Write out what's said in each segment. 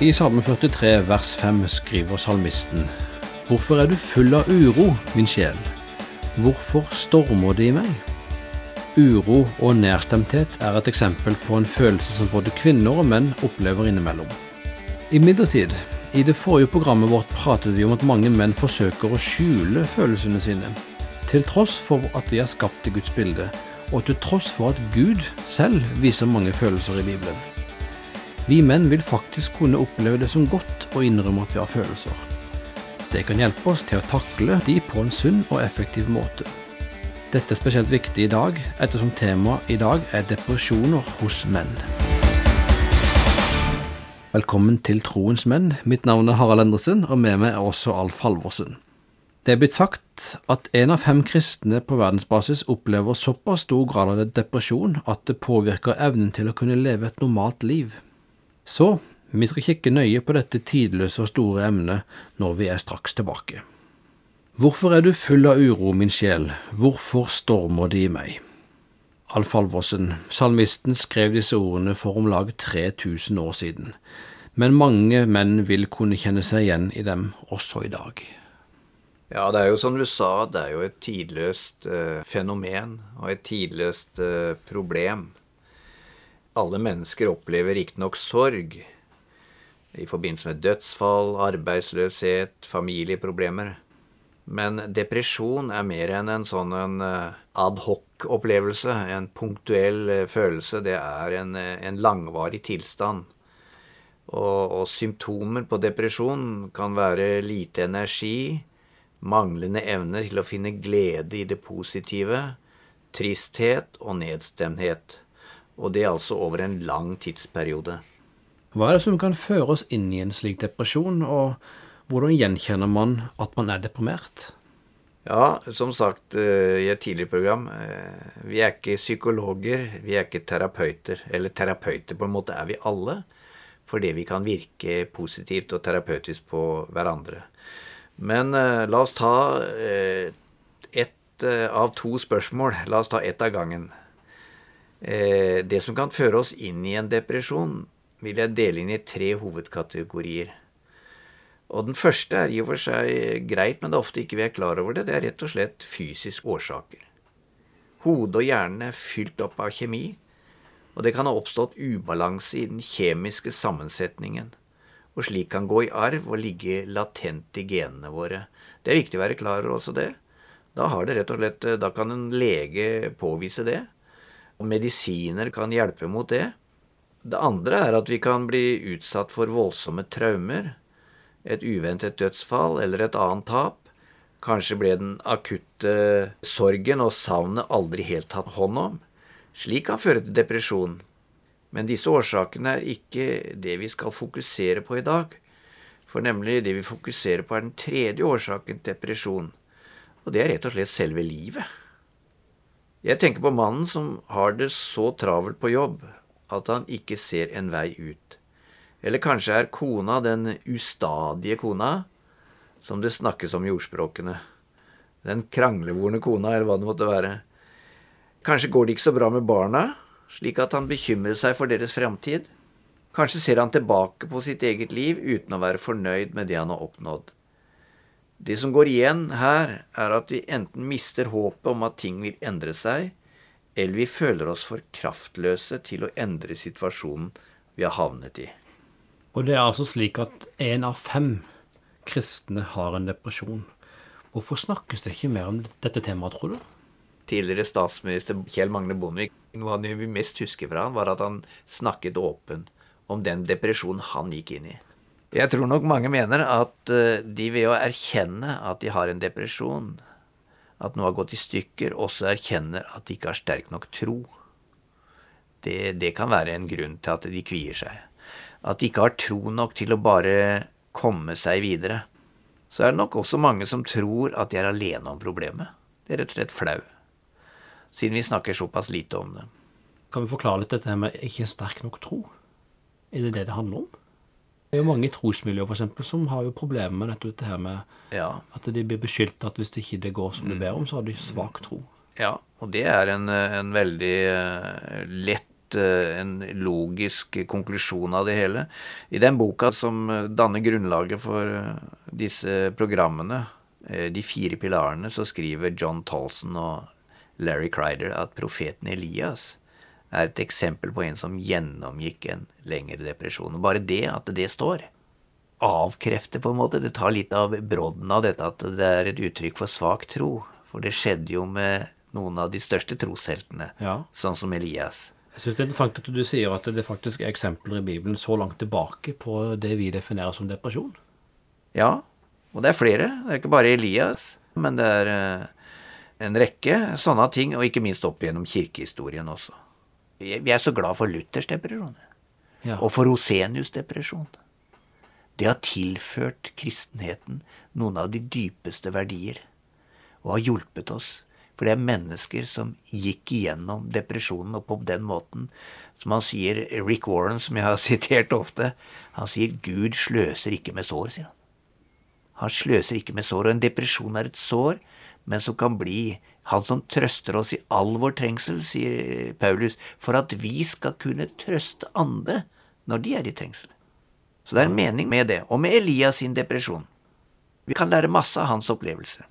I Salme 43 vers 5 skriver salmisten Hvorfor er du full av uro, min sjel? Hvorfor stormer det i meg? Uro og nærstemthet er et eksempel på en følelse som både kvinner og menn opplever innimellom. Imidlertid, i det forrige programmet vårt pratet vi om at mange menn forsøker å skjule følelsene sine, til tross for at de er skapt i Guds bilde, og til tross for at Gud selv viser mange følelser i Bibelen. Vi menn vil faktisk kunne oppleve det som godt å innrømme at vi har følelser. Det kan hjelpe oss til å takle de på en sunn og effektiv måte. Dette er spesielt viktig i dag, ettersom temaet i dag er depresjoner hos menn. Velkommen til Troens menn. Mitt navn er Harald Endresen, og med meg er også Alf Halvorsen. Det er blitt sagt at en av fem kristne på verdensbasis opplever såpass stor grad av depresjon at det påvirker evnen til å kunne leve et normalt liv. Så vi skal kikke nøye på dette tidløse og store emnet når vi er straks tilbake. Hvorfor er du full av uro, min sjel, hvorfor stormer det i meg? Alf Alvorsen, salmisten, skrev disse ordene for om lag 3000 år siden, men mange menn vil kunne kjenne seg igjen i dem også i dag. Ja, det er jo som du sa, det er jo et tidløst eh, fenomen og et tidløst eh, problem. Alle mennesker opplever riktignok sorg i forbindelse med dødsfall, arbeidsløshet, familieproblemer. Men depresjon er mer enn en sånn en eh, adhoc-opplevelse, en punktuell eh, følelse. Det er en, eh, en langvarig tilstand. Og, og, symptomer på depresjon kan være lite energi, manglende evne til å finne glede i det positive, tristhet og nedstemthet og det er altså over en lang tidsperiode. Hva er det som kan føre oss inn i en slik depresjon, og hvordan gjenkjenner man at man er deprimert? Ja, som sagt eh, i et tidligere program, eh, vi er ikke psykologer, vi er ikke terapeuter. Eller terapeuter på en måte er vi alle, fordi vi kan virke positivt og terapeutisk på hverandre. Men eh, la oss ta ett av to spørsmål. La oss ta ett av gangen. Eh, det som kan føre oss inn i en depresjon, vil jeg dele inn i tre hovedkategorier. Og Den første er i og for seg greit, men det er ofte ikke vi er klar over det. Det er rett og slett fysiske årsaker. Hodet og hjernen er fylt opp av kjemi, og det kan ha oppstått ubalanse i den kjemiske sammensetningen, og slik kan gå i arv og ligge latent i genene våre. Det er viktig å være klar over også det. Da, har det rett og slett, da kan en lege påvise det, og medisiner kan hjelpe mot det. Det andre er at vi kan bli utsatt for voldsomme traumer, et uventet dødsfall eller et annet tap. Kanskje ble den akutte sorgen og savnet aldri helt tatt hånd om. Slik kan føre til depresjon. Men disse årsakene er ikke det vi skal fokusere på i dag. For nemlig det vi fokuserer på, er den tredje årsaken til depresjon. Og det er rett og slett selve livet. Jeg tenker på mannen som har det så travelt på jobb at han ikke ser en vei ut. Eller kanskje er kona den ustadige kona, som det snakkes om i ordspråkene. Den kranglevorne kona, eller hva det måtte være. Kanskje går det ikke så bra med barna, slik at han bekymrer seg for deres fremtid. Kanskje ser han tilbake på sitt eget liv uten å være fornøyd med det han har oppnådd. Det som går igjen her, er at vi enten mister håpet om at ting vil endre seg, eller vi føler oss for kraftløse til å endre situasjonen vi har havnet i. Og det er altså slik at én av fem kristne har en depresjon. Hvorfor snakkes det ikke mer om dette temaet, tror du? Tidligere statsminister Kjell Magne Bondevik, noe det vi mest husker fra han, var at han snakket åpen om den depresjonen han gikk inn i. Jeg tror nok mange mener at eh, de ved å erkjenne at de har en depresjon, at noe har gått i stykker, også erkjenner at de ikke har sterk nok tro. Det, det kan være en grunn til at de kvier seg. At de ikke har tro nok til å bare komme seg videre. Så er det nok også mange som tror at de er alene om problemet. Det er rett og slett flau. Siden vi snakker såpass lite om det. Kan vi forklare litt dette med ikke sterk nok tro? Er det det det handler om? Det er jo mange trosmiljøer for eksempel, som har jo problemer med dette her med ja. at de blir beskyldt at hvis det ikke går som de ber om, så har de svak tro. Ja, og det er en, en veldig uh, lett eh, en logisk konklusjon av det hele. I den boka som danner grunnlaget for disse programmene, De fire pilarene, så skriver John Tolson og Larry Crider at profeten Elias er et eksempel på en som gjennomgikk en lengre depresjon. Og bare det at det står, avkrefter på en måte. Det tar litt av brodden av dette at det er et uttrykk for svak tro. For det skjedde jo med noen av de største trosheltene, ja. sånn som Elias. Jeg syns det er interessant at du sier at det faktisk er eksempler i Bibelen så langt tilbake på det vi definerer som depresjon. Ja, og det er flere. Det er ikke bare Elias, men det er eh, en rekke sånne ting, og ikke minst opp gjennom kirkehistorien også. Vi er så glad for Luthers depresjon, ja. og for Rosenius depresjon. Det har tilført kristenheten noen av de dypeste verdier, og har hjulpet oss. For det er mennesker som gikk igjennom depresjonen, og på den måten, som han sier, Rick Warren, som jeg har sitert ofte, han sier 'Gud sløser ikke med sår', sier han. Han sløser ikke med sår, og en depresjon er et sår, men som kan bli han som trøster oss i all vår trengsel, sier Paulus, for at vi skal kunne trøste andre når de er i trengsel. Så det er en mening med det, og med Elias sin depresjon. Vi kan lære masse av hans opplevelse.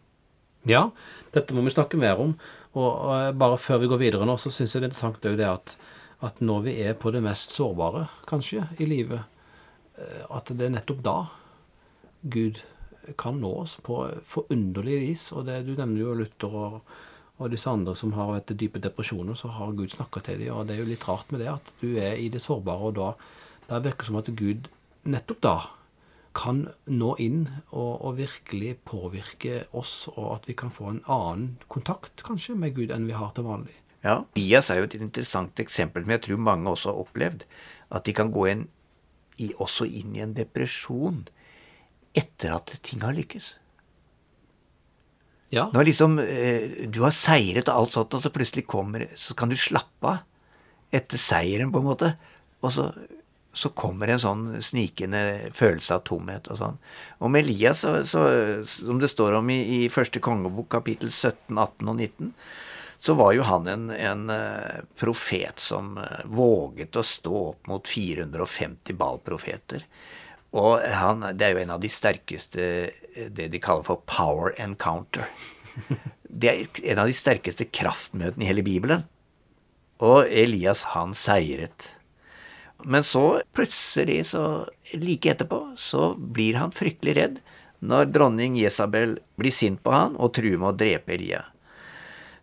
Ja, dette må vi snakke mer om. Og, bare før vi går videre nå, så syns jeg det er interessant det at, at når vi er på det mest sårbare, kanskje, i livet, eh, at det er nettopp da Gud kan nå oss på forunderlig vis. Og det, du nevner jo Luther og, og disse andre som har vært dype depresjoner, så har Gud snakka til dem. Og det er jo litt rart med det, at du er i det sårbare, og da det virker som at Gud nettopp da kan nå inn og, og, virkelig påvirke oss, og at vi kan få en annen kontakt kanskje med Gud enn vi har til vanlig. Ja, Bias er jo et interessant eksempel, men jeg tror mange også har opplevd at de kan gå inn i, også inn i en depresjon etter at ting har lykkes. Ja. Når liksom eh, du har seiret og alt sånt, og så plutselig kommer Så kan du slappe av etter seieren, på en måte. Og så så kommer en sånn snikende følelse av tomhet og sånn. Og med Elias, så, så, som det står om i, i første kongebok kapittel 17, 18 og 19, så var jo han en, en uh, profet som uh, våget å stå opp mot 450 Baal-profeter. Og han, det er jo en av de sterkeste, eh, det de kaller for power encounter. Det er en av de sterkeste kraftmøtene i hele Bibelen. Og Elias, han seiret. Men så, plutselig, så like etterpå, så blir han fryktelig redd når dronning Jesabel blir sint på han og truer med å drepe Elia.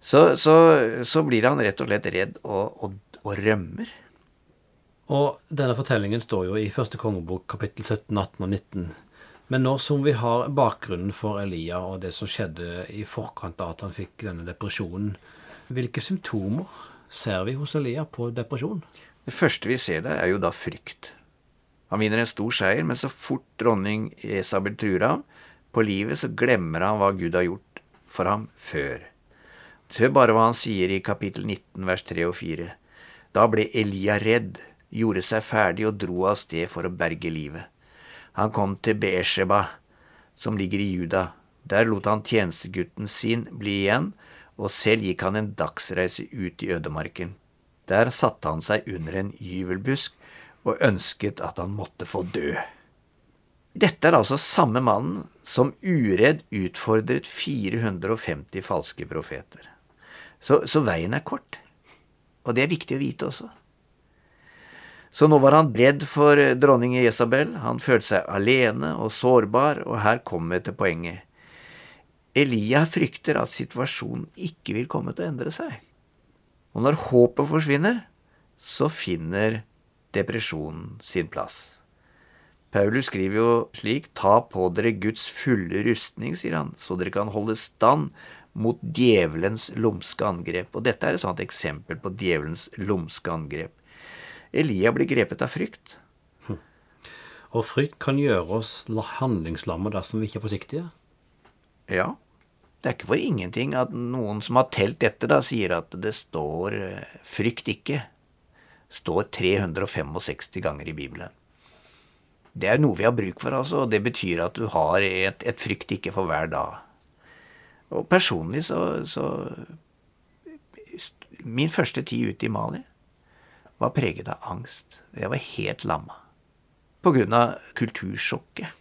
Så, så, så, blir han rett og slett redd og, og, og, rømmer. Og denne fortellingen står jo i første kongebok kapittel 17, 18 og 19. Men nå som vi har bakgrunnen for Elia og det som skjedde i forkant av at han fikk denne depresjonen, hvilke symptomer ser vi hos Elia på depresjon? Det første vi ser der, er jo da frykt. Han vinner en stor seier, men så fort dronning Esabel truer ham på livet, så glemmer han hva Gud har gjort for ham før. Hør bare hva han sier i kapittel 19 vers 3 og 4. Da ble Elia redd, gjorde seg ferdig og dro av sted for å berge livet. Han kom til Beersheba, som ligger i Juda. Der lot han tjenestegutten sin bli igjen, og selv gikk han en dagsreise ut i ødemarken. Der satte han seg under en gyvelbusk og ønsket at han måtte få dø. Dette er altså samme mannen som uredd utfordret 450 falske profeter. Så, så, veien er kort. Og det er viktig å vite også. Så nå var han redd for dronning Jesabel, han følte seg alene og sårbar, og her kommer vi til poenget. Elia frykter at situasjonen ikke vil komme til å endre seg. Og når håpet forsvinner, så finner depresjonen sin plass. Paulus skriver jo slik, ta på dere Guds fulle rustning, sier han, så dere kan holde stand mot djevelens lumske angrep. Og dette er et sånt eksempel på djevelens lumske angrep. Elia blir grepet av frykt. Hm. Og frykt kan gjøre oss handlingslammet dersom vi ikke er forsiktige? Ja. Det er ikke for ingenting at noen som har telt dette, da, sier at det står eh, 'frykt ikke'. står 365 ganger i Bibelen. Det er noe vi har bruk for, altså, og det betyr at du har et, et frykt ikke for hver dag. Og personlig så, så Min første tid ute i Mali var preget av angst. Jeg var helt lamma. På grunn av kultursjokket.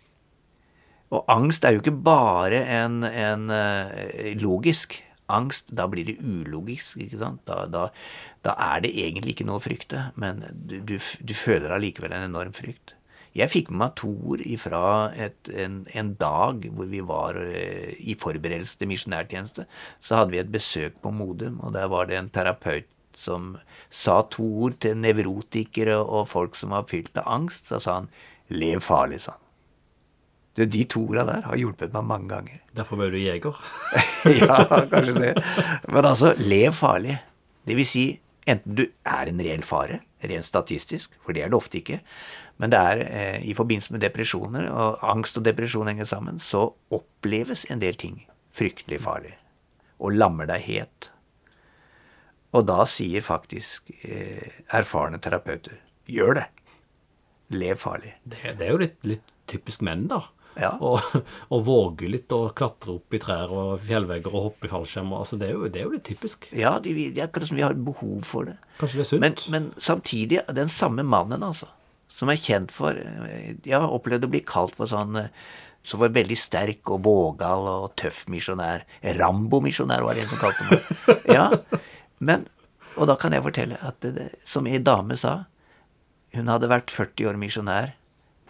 Og angst er jo ikke bare en, en uh, logisk angst. Da blir det ulogisk. ikke sant? Da, da, da er det egentlig ikke noe å frykte, men du, du, du føler allikevel en enorm frykt. Jeg fikk med meg to ord et, en, en, dag hvor vi var uh, i forberedelse til misjonærtjeneste. Så hadde vi et besøk på Modum, og der var det en terapeut som sa to ord til nevrotikere og folk som var fylt av angst. Så sa han 'lev farlig', sa han. Du, de to orda der har hjulpet meg mange ganger. Derfor ble du jeger? ja, kanskje det. Men altså, lev farlig. Det vil si, enten du er en reell fare, rent statistisk, for det er det ofte ikke, men det er eh, i forbindelse med depresjoner, og angst og depresjon henger sammen, så oppleves en del ting fryktelig farlig. Og lammer deg het. Og da sier faktisk eh, erfarne terapeuter gjør det. Lev farlig. Det, det er jo litt, litt typisk menn, da. Ja. Og, og våge litt og klatre opp i trær og fjellvegger og hoppe i fallskjerm. Altså, det, er jo, det er jo litt typisk. Ja, det er akkurat som vi har behov for det. Kanskje det er sunt? Men, men samtidig, den samme mannen, altså, som er kjent for Jeg har opplevd å bli kalt for sånn som var veldig sterk og vågal og tøff misjonær. Rambo-misjonær var det en som kalte meg. Ja, men, Og da kan jeg fortelle at det, som ei dame sa Hun hadde vært 40 år misjonær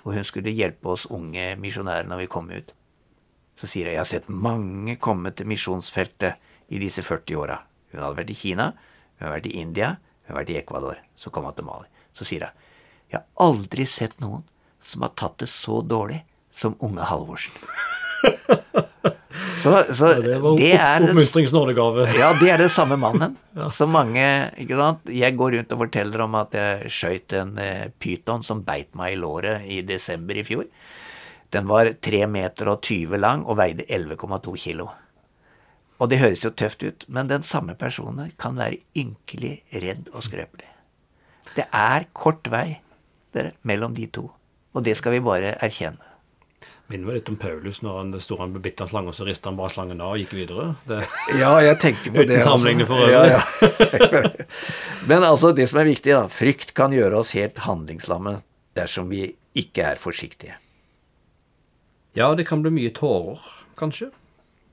og hun skulle hjelpe oss unge misjonærer når vi kom ut. Så sier hun jeg har sett mange komme til misjonsfeltet i disse 40 åra. Hun hadde vært i Kina, hun har vært i India, hun har vært i Ecuador. Så kom hun til Mali. Så sier hun jeg har aldri sett noen som har tatt det så dårlig som unge Halvorsen. Så, så ja, det var det er oppmuntringsnådegave. Ja, det er den samme mannen. ja. Så mange ikke sant? Jeg går rundt og forteller om at jeg skøyt en eh, pyton som beit meg i låret i desember i fjor. Den var 3 meter og 20 lang og veide 11,2 kilo. Og det høres jo tøft ut, men den samme personen kan være ynkelig redd og skrøpelig. Det er kort vei dere, mellom de to, og det skal vi bare erkjenne minner meg litt om Paulus når han sto han bitt av slangen, så rista han bare slangen av og gikk videre. Det, ja, jeg tenker på det. Uten sammenligning for øvrig. Ja, ja. Men altså, det som er viktig, da. Frykt kan gjøre oss helt handlingslamme dersom vi ikke er forsiktige. Ja, det kan bli mye tårer, kanskje.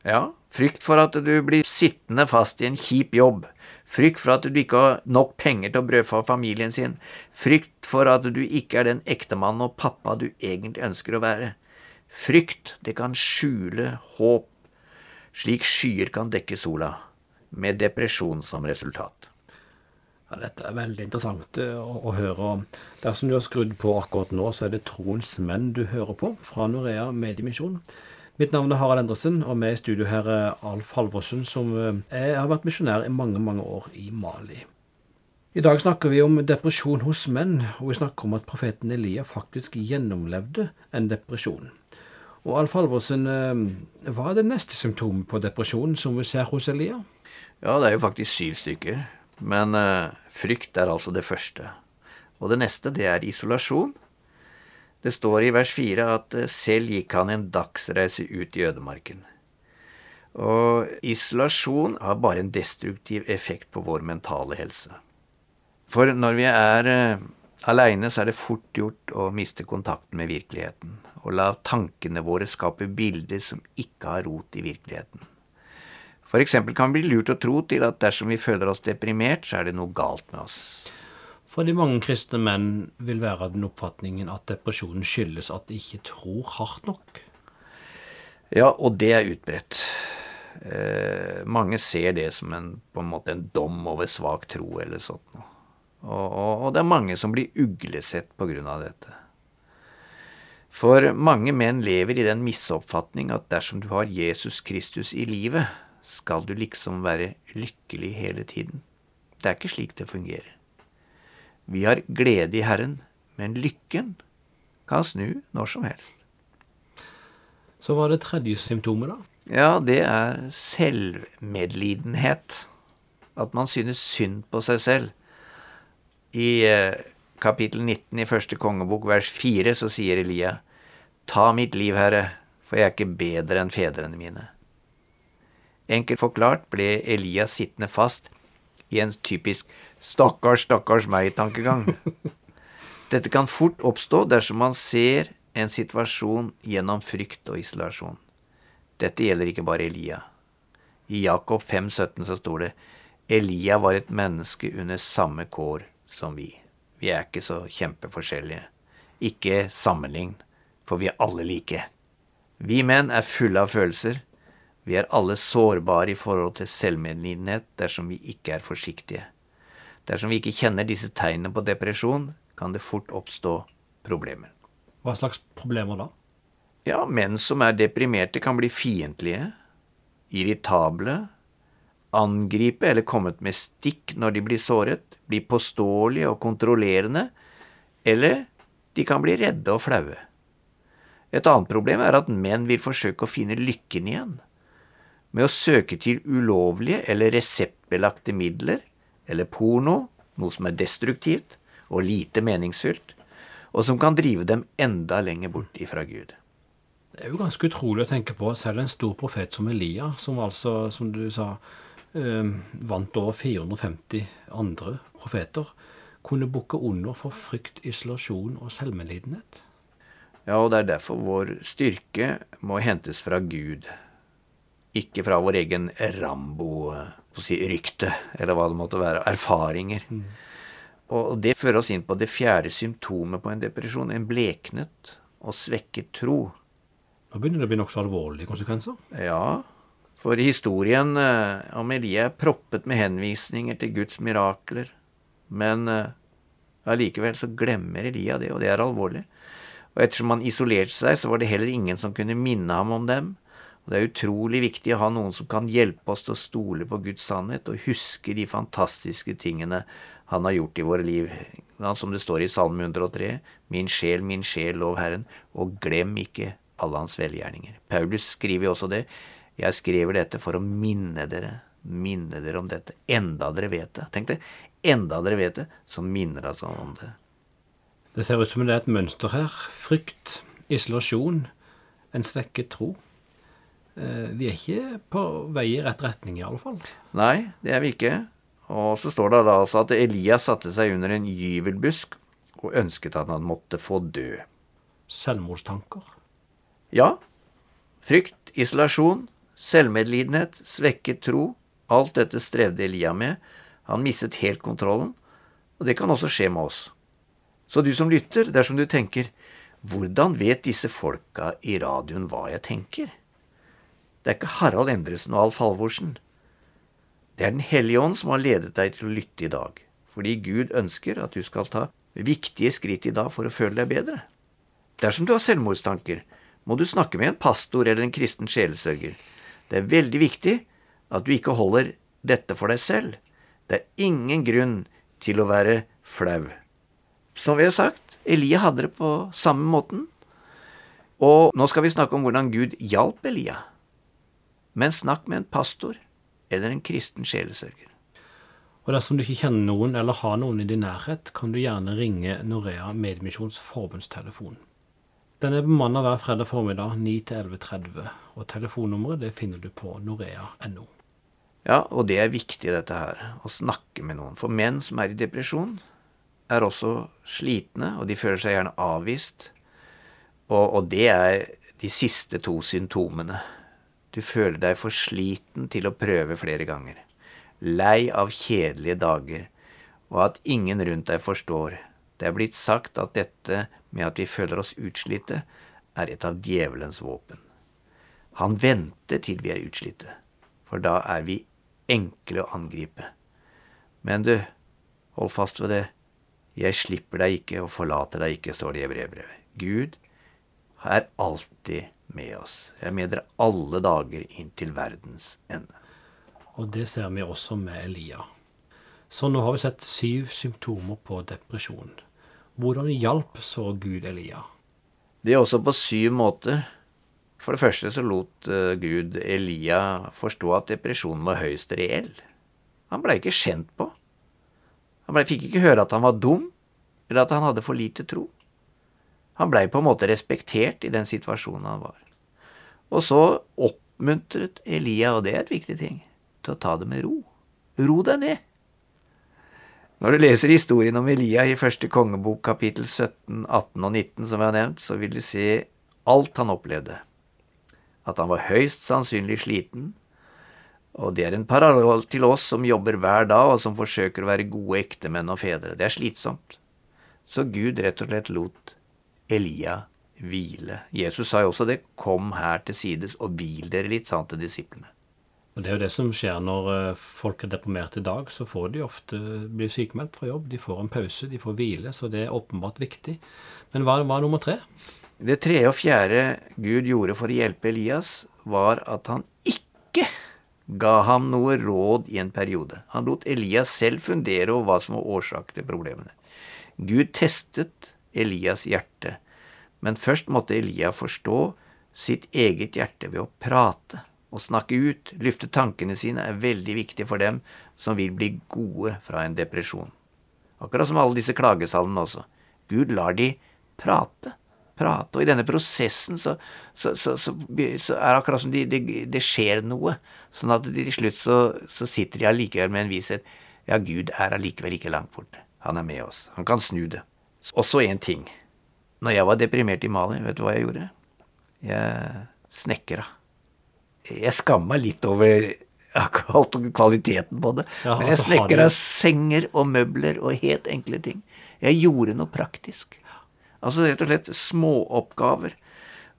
Ja. Frykt for at du blir sittende fast i en kjip jobb. Frykt for at du ikke har nok penger til å brødfø familien sin. Frykt for at du ikke er den ektemannen og pappa du egentlig ønsker å være. Frykt, det kan skjule håp, slik skyer kan dekke sola, med depresjon som resultat. Ja, dette er veldig interessant eh, å, å høre. Dersom du har skrudd på akkurat nå, så er det Troens menn du hører på, fra Norea Mediemisjon. Mitt navn er Harald Endresen, og med i studio her er Alf Halvorsen, som er, eh, har vært misjonær i mange, mange år i Mali. I dag snakker vi om depresjon hos menn, og vi snakker om at profeten Elia faktisk gjennomlevde en depresjon. Og Alf Halvorsen, eh, hva er det neste symptomet på depresjon som vi ser hos Elia? Ja, det er jo faktisk syv stykker. Men uh, frykt er altså det første. Og det neste, det er isolasjon. Det står i vers fire at uh, selv gikk han en dagsreise ut i ødemarken. Og isolasjon har bare en destruktiv effekt på vår mentale helse. For når vi er aleine, så er det fort gjort å miste kontakten med virkeligheten og la tankene våre skape bilder som ikke har rot i virkeligheten. For eksempel kan det bli lurt å tro til at dersom vi føler oss deprimert, så er det noe galt med oss. For de mange kristne menn vil være av den oppfatningen at depresjonen skyldes at de ikke tror hardt nok. Ja, og det er utbredt. Eh, mange ser det som en, på en måte en dom over svak tro eller sånt noe. Og, og, og, det er mange som blir uglesett av dette. For mange menn lever i den misoppfatning at dersom du har Jesus Kristus i livet, skal du liksom være lykkelig hele tiden. Det er ikke slik det fungerer. Vi har glede i Herren, men lykken kan snu når som helst. Så hva er det tredje symptomet, da? Ja, det er selvmedlidenhet. At man synes synd på seg selv. I eh, kapittel 19 i første kongebok vers 4 så sier Elia Ta mitt liv, Herre, for jeg er ikke bedre enn fedrene mine. Enkelt forklart ble Elias sittende fast i en typisk stakkars, stakkars meg-tankegang. Dette kan fort oppstå dersom man ser en situasjon gjennom frykt og isolasjon. Dette gjelder ikke bare Elia. I Jakob 5,17 så står det Elia var et menneske under samme kår som vi. Vi er ikke så kjempeforskjellige. Ikke sammenlign, for vi er alle like. Vi menn er fulle av følelser. Vi er alle sårbare i forhold til selvmedlidenhet dersom vi ikke er forsiktige. Dersom vi ikke kjenner disse tegnene på depresjon, kan det fort oppstå problemer. Hva slags problemer da? Ja, menn som er deprimerte, kan bli fiendtlige, irritable, angripe eller kommet med stikk når de blir såret, bli påståelige og kontrollerende, eller de kan bli redde og flaue. Et annet problem er at menn vil forsøke å finne lykken igjen. Med å søke til ulovlige eller reseptbelagte midler, eller porno, noe som er destruktivt og lite meningsfylt, og som kan drive dem enda lenger bort ifra Gud. Det er jo ganske utrolig å tenke på selv en stor profet som Elia, som altså, som du sa, vant over 450 andre profeter, kunne bukke under for frykt, isolasjon og selvmedlidenhet. Ja, og det er derfor vår styrke må hentes fra Gud, ikke fra vår egen Rambo-rykte, eller hva det måtte være, erfaringer. Mm. Og det fører oss inn på det fjerde symptomet på en depresjon, en bleknet og svekket tro. Nå begynner det å bli nokså alvorlige konsekvenser. Ja, for historien eh, om Elia er proppet med henvisninger til Guds mirakler. Men eh, allikevel så glemmer Elia det, og det er alvorlig. Og ettersom han isolerte seg, så var det heller ingen som kunne minne ham om dem. Og det er utrolig viktig å ha noen som kan hjelpe oss til å stole på Guds sannhet og huske de fantastiske tingene han har gjort i våre liv. Som det står i Salme 103, Min sjel, min sjel, lov Herren, og glem ikke alle hans velgjerninger. Paulus skriver jo også det. Jeg skriver dette for å minne dere, minne dere om dette, enda dere vet det. Tenk det, enda dere vet det, så minner oss om det. Det ser ut som det er et mønster her. Frykt, isolasjon, en svekket tro. Eh, vi er ikke på vei i rett retning, i alle fall. Nei, det er vi ikke. Og så står det da altså at Elias satte seg under en gyvelbusk og ønsket at han måtte få dø. Selvmordstanker? Ja, frykt, isolasjon, selvmedlidenhet, svekket tro, alt dette strevde Elia med. Han mistet helt kontrollen, og det kan også skje med oss. Så du som lytter, dersom du tenker hvordan vet disse folka i radioen hva jeg tenker? Det er ikke Harald Endresen og Alf Halvorsen. Det er Den hellige ånd som har ledet deg til å lytte i dag, fordi Gud ønsker at du skal ta viktige skritt i dag for å føle deg bedre. Dersom du har selvmordstanker, må du snakke med en pastor eller en kristen sjelesørger. Det er veldig viktig at du ikke holder dette for deg selv. Det er ingen grunn til å være flau. Som vi har sagt, Elia hadde det på samme måten. Og nå skal vi snakke om hvordan Gud hjalp Elia. Men snakk med en pastor eller en kristen sjelesørger. Og dersom du ikke kjenner noen eller har noen i din nærhet, kan du gjerne ringe Norea Medmisjons forbundstelefon. Den er bemannet hver fredag formiddag 9 til 11.30, og telefonnummeret det finner du på norea.no. Ja, og det er viktig, dette her, å snakke med noen. For menn som er i depresjon, er også slitne, og de føler seg gjerne avvist. Og, og det er de siste to symptomene. Du føler deg for sliten til å prøve flere ganger. Lei av kjedelige dager, og at ingen rundt deg forstår. Det er blitt sagt at dette med at vi føler oss utslitte, er et av djevelens våpen. Han venter til vi er utslitte, for da er vi enkle å angripe. Men du, hold fast ved det. Jeg slipper deg ikke og forlater deg ikke, står det i brevbrevet. Gud er alltid med oss. Jeg er med dere alle dager inn til verdens ende. Og det ser vi også med Elia. Så nå har vi sett syv symptomer på depresjon. Hvordan hjalp så Gud Elia? Det er også på syv måter. For det første så lot eh, Gud Elia forstå at depresjonen var høyst reell. Han blei ikke kjent på. Han ble, fikk ikke høre at han var dum, eller at han hadde for lite tro. Han blei på en måte respektert i den situasjonen han var. Og så oppmuntret Elia, og det er et viktig ting, til å ta det med ro. Ro deg ned. Når du leser historien om Elia i første kongebok kapittel 17, 18 og 19, som jeg har nevnt, så vil du se alt han opplevde. At han var høyst sannsynlig sliten, og det er en parallell til oss som jobber hver dag, og som forsøker å være gode ektemenn og fedre. Det er slitsomt. Så Gud rett og slett lot Elia hvile. Jesus sa jo også det, kom her til sides og hvil dere litt, sa han til disiplene. Og Det er jo det som skjer når eh, folk er deprimert i dag. Så får de ofte bli sykemeldt fra jobb. De får en pause, de får hvile. Så det er åpenbart viktig. Men hva var nummer tre? Det tredje og fjerde Gud gjorde for å hjelpe Elias, var at han ikke ga ham noe råd i en periode. Han lot Elias selv fundere over hva som var årsak til problemene. Gud testet Elias hjerte, men først måtte Elias forstå sitt eget hjerte ved å prate. Å snakke ut, lufte tankene sine, er veldig viktig for dem som vil bli gode fra en depresjon. Akkurat som alle disse klagesalmene også. Gud lar de prate. Prate. Og i denne prosessen så, så, så, så er det akkurat som det de, de skjer noe. Sånn at til slutt så, sitter de allikevel med en visshet. Ja, Gud er allikevel ikke langt borte. Han er med oss. Han kan snu det. Og så én ting. Når jeg var deprimert i Mali, vet du hva jeg gjorde? Jeg snekra jeg skammer meg litt over akkurat kvaliteten på det. Ja, Men jeg altså, snekra senger og møbler og helt enkle ting. Jeg gjorde noe praktisk. Altså rett og slett småoppgaver.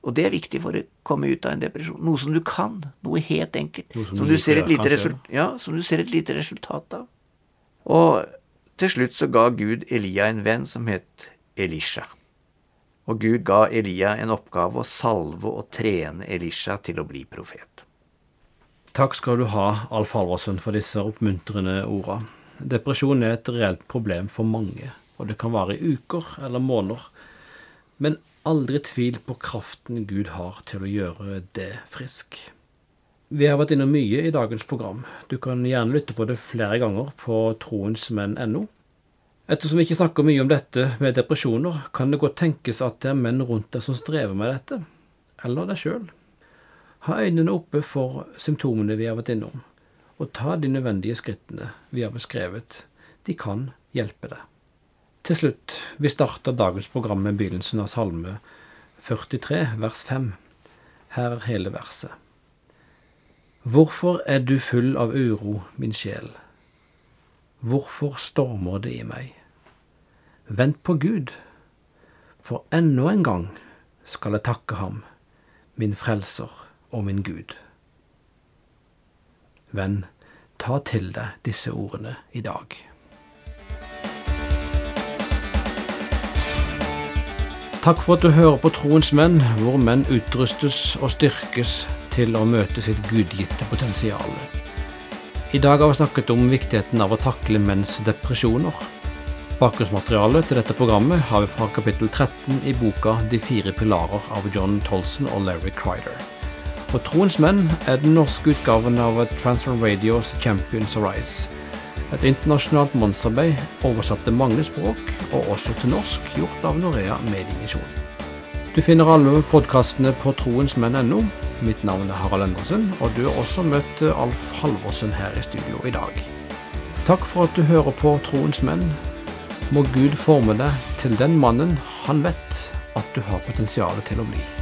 Og det er viktig for å komme ut av en depresjon. Noe som du kan. Noe helt enkelt. Noe som, som, du ser et lite resultat, ja, som du ser et lite resultat av. Og til slutt så ga Gud Elia en venn som het Elisha. Og Gud ga Elia en oppgave å salve og trene Elisha til å bli profet. Takk skal du ha, Alf Halvorsen, for disse oppmuntrende orda. Depresjon er et reelt problem for mange, og det kan vare i uker eller måneder. Men aldri tvil på kraften Gud har til å gjøre det frisk. Vi har vært innom mye i dagens program. Du kan gjerne lytte på det flere ganger på troensmenn.no. Ettersom vi ikke snakker mye om dette med depresjoner, kan det godt tenkes at det er menn rundt deg som strever med dette, eller deg sjøl. Ha øynene oppe for symptomene vi har vært innom, og ta de nødvendige skrittene vi har beskrevet. De kan hjelpe deg. Til slutt, vi starter dagens program med begynnelsen av Salme 43, vers 5. Her er hele verset. Hvorfor er du full av uro, min sjel? Hvorfor stormer det i meg? Vent på Gud, for ennå en gang skal jeg takke ham, min frelser og min Gud. Venn, ta til deg disse ordene i dag. Takk for at du hører på Troens menn, hvor menn utrustes og styrkes til å møte sitt gudgitte potensial. I dag har vi snakket om viktigheten av å takle menns depresjoner Bakgrunnsmaterialet til dette programmet har vi fra kapittel 13 i boka De fire pilarer av John Tolson og Larry Crider. Og Troens menn er den norske utgaven av Transfer Radios Champions Arise. Et internasjonalt mannsarbeid oversatt til mange språk, og også til norsk, gjort av Norea Mediemisjon. Du finner alle podkastene på troensmenn.no. Mitt navn er Harald Endresen, og du har også møtt Alf Halvorsen her i studio i dag. Takk for at du hører på Troens menn må Gud forme deg til den mannen han vet at du har potensial til å bli.